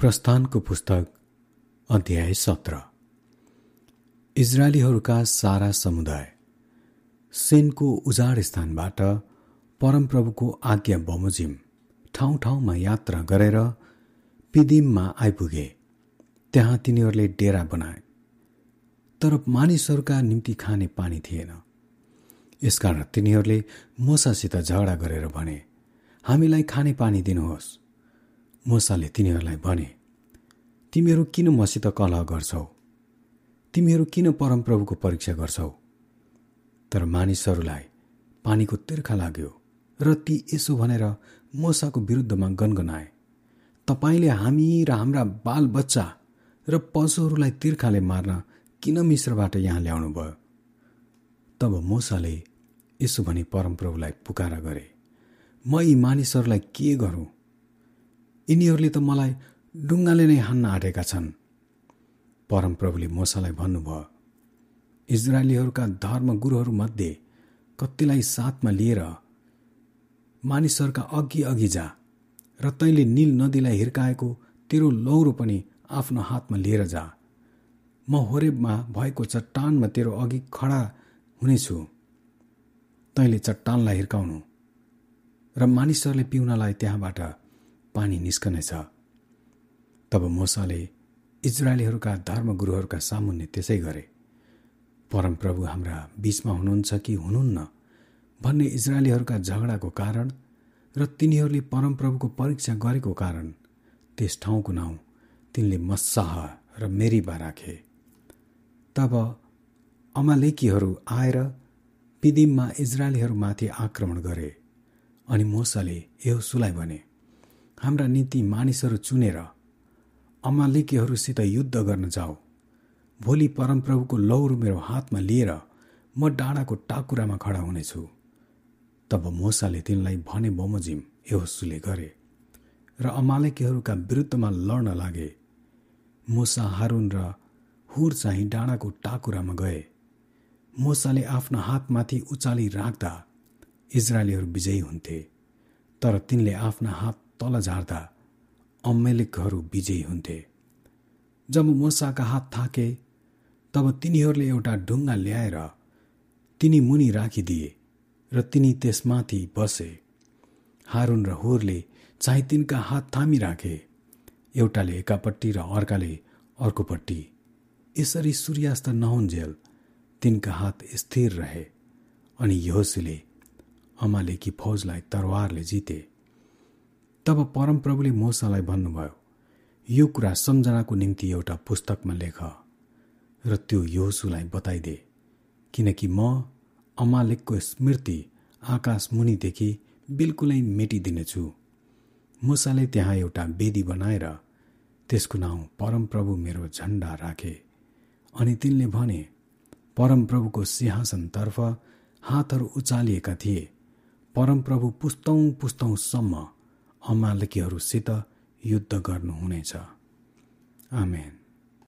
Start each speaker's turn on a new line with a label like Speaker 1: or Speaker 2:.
Speaker 1: प्रस्थानको पुस्तक अध्याय सत्र। इजरायलीहरूका सारा समुदाय सेनको उजाड स्थानबाट परमप्रभुको आज्ञा बमोजिम ठाउँ ठाउँमा यात्रा गरेर पिदिममा आइपुगे। त्यहाँ तिनीहरूले डेरा बनाए। तर मानिसहरूका निम्ति खाने पानी थिएन। यसकारण तिनीहरूले मोसासित झगडा गरेर भने हामीलाई खाने पानी दिनुहोस्। मोसाले तिनीहरूलाई भने तिमीहरू किन मसित कलह गर्छौ? तिमीहरू किन परमप्रभुको परीक्षा गर्छौ? तर मानिसहरूलाई पानीको तिर्खा लाग्यो र ती यसो भनेर मोसाको विरुद्धमा गनगनाए तपाईँले हामी र हाम्रा बालबच्चा र पशुहरूलाई तिर्खाले मार्न किन मिश्रबाट यहाँ ल्याउनु भयो तब मोसाले यसो भनी परमप्रभुलाई पुकारा गरे म यी मानिसहरूलाई के गरौँ? यिनीहरूले त मलाई डुङ्गाले नै हान्न आँटेका छन्। परमप्रभुले मोसालाई भन्नुभयो इजरायलीहरूका धर्मगुरुहरूमध्ये कतिलाई साथमा लिएर मानिसहरूका अघि अघि जा र तैँले निल नदीलाई हिर्काएको तेरो लौरो पनि आफ्नो हातमा लिएर जा। म होरेबमा भएको चट्टानमा तेरो अघि खडा हुनेछु। तैँले चट्टानलाई हिर्काउनु र मानिसहरूले पिउनलाई त्यहाँबाट पानी निस्कनेछ। तब मोसाले इजरायलीहरूका धर्मगुरुहरूका सामुन्ने त्यसै गरे परमप्रभु हाम्रा बीचमा हुनुहुन्छ कि हुनुहुन्न? भन्ने इजरायलीहरूका झगडाको कारण र तिनीहरूले परमप्रभुको परीक्षा गरेको कारण त्यस ठाउँको नाउँ तिनले मस्साह र मेरीबा राखे। तब अमालेकीहरू आएर पिदिममा इजरायलीहरूमाथि आक्रमण गरे अनि मोसाले सुलाई भने हाम्रा नीति मानिसहरू चुनेर अमालिकीहरूसित युद्ध गर्न जाऊ भोलि परमप्रभुको लौरो मेरो हातमा लिएर म डाँडाको टाकुरामा खडा हुनेछु। तब मोसाले तिनलाई भने बमोजिम यहोसुले गरे। र अमालेकीहरूका विरुद्धमा लड्न लागे। मोसा हारुन र हुर चाहिँ डाँडाको टाकुरामा गए। मोसाले आफ्नो हातमाथि उचाली राख्दा इजरायलीहरू विजयी हुन्थे। तर तिनले आफ्ना हात तल झार्दा अम्मेलिकहरू विजयी हुन्थे। जब मोसाका हात थाके तब तिनीहरूले एउटा ढुङ्गा ल्याएर तिनी मुनि राखिदिए र तिनी त्यसमाथि बसे। हारुन र हुरले चाहिँ तिनका हात थामी राखे एउटाले एकापट्टि र अर्काले अर्कोपट्टि। यसरी सूर्यास्त नहुन्जेल तिनका हात स्थिर रहे अनि यहोसीले अमालेकी फौजलाई तरवारले जिते। तब परमप्रभुले मोसालाई भन्नुभयो यो कुरा सम्झनाको निम्ति एउटा पुस्तकमा लेख र त्यो योसुलाई बताइदे किनकि म अमालेकको स्मृति आकाश मुनिदेखि बिल्कुलै मेटिदिनेछु। मुसाले त्यहाँ एउटा वेदी बनाएर त्यसको नाउँ परमप्रभु मेरो झन्डा राखे। अनि तिनले भने परमप्रभुको सिंहासनतर्फ हातहरू उचालिएका थिए। परमप्रभु पुस्तौँ पुस्तौँसम्म अमालकीहरूसित युद्ध गर्नुहुनेछ। आमेन।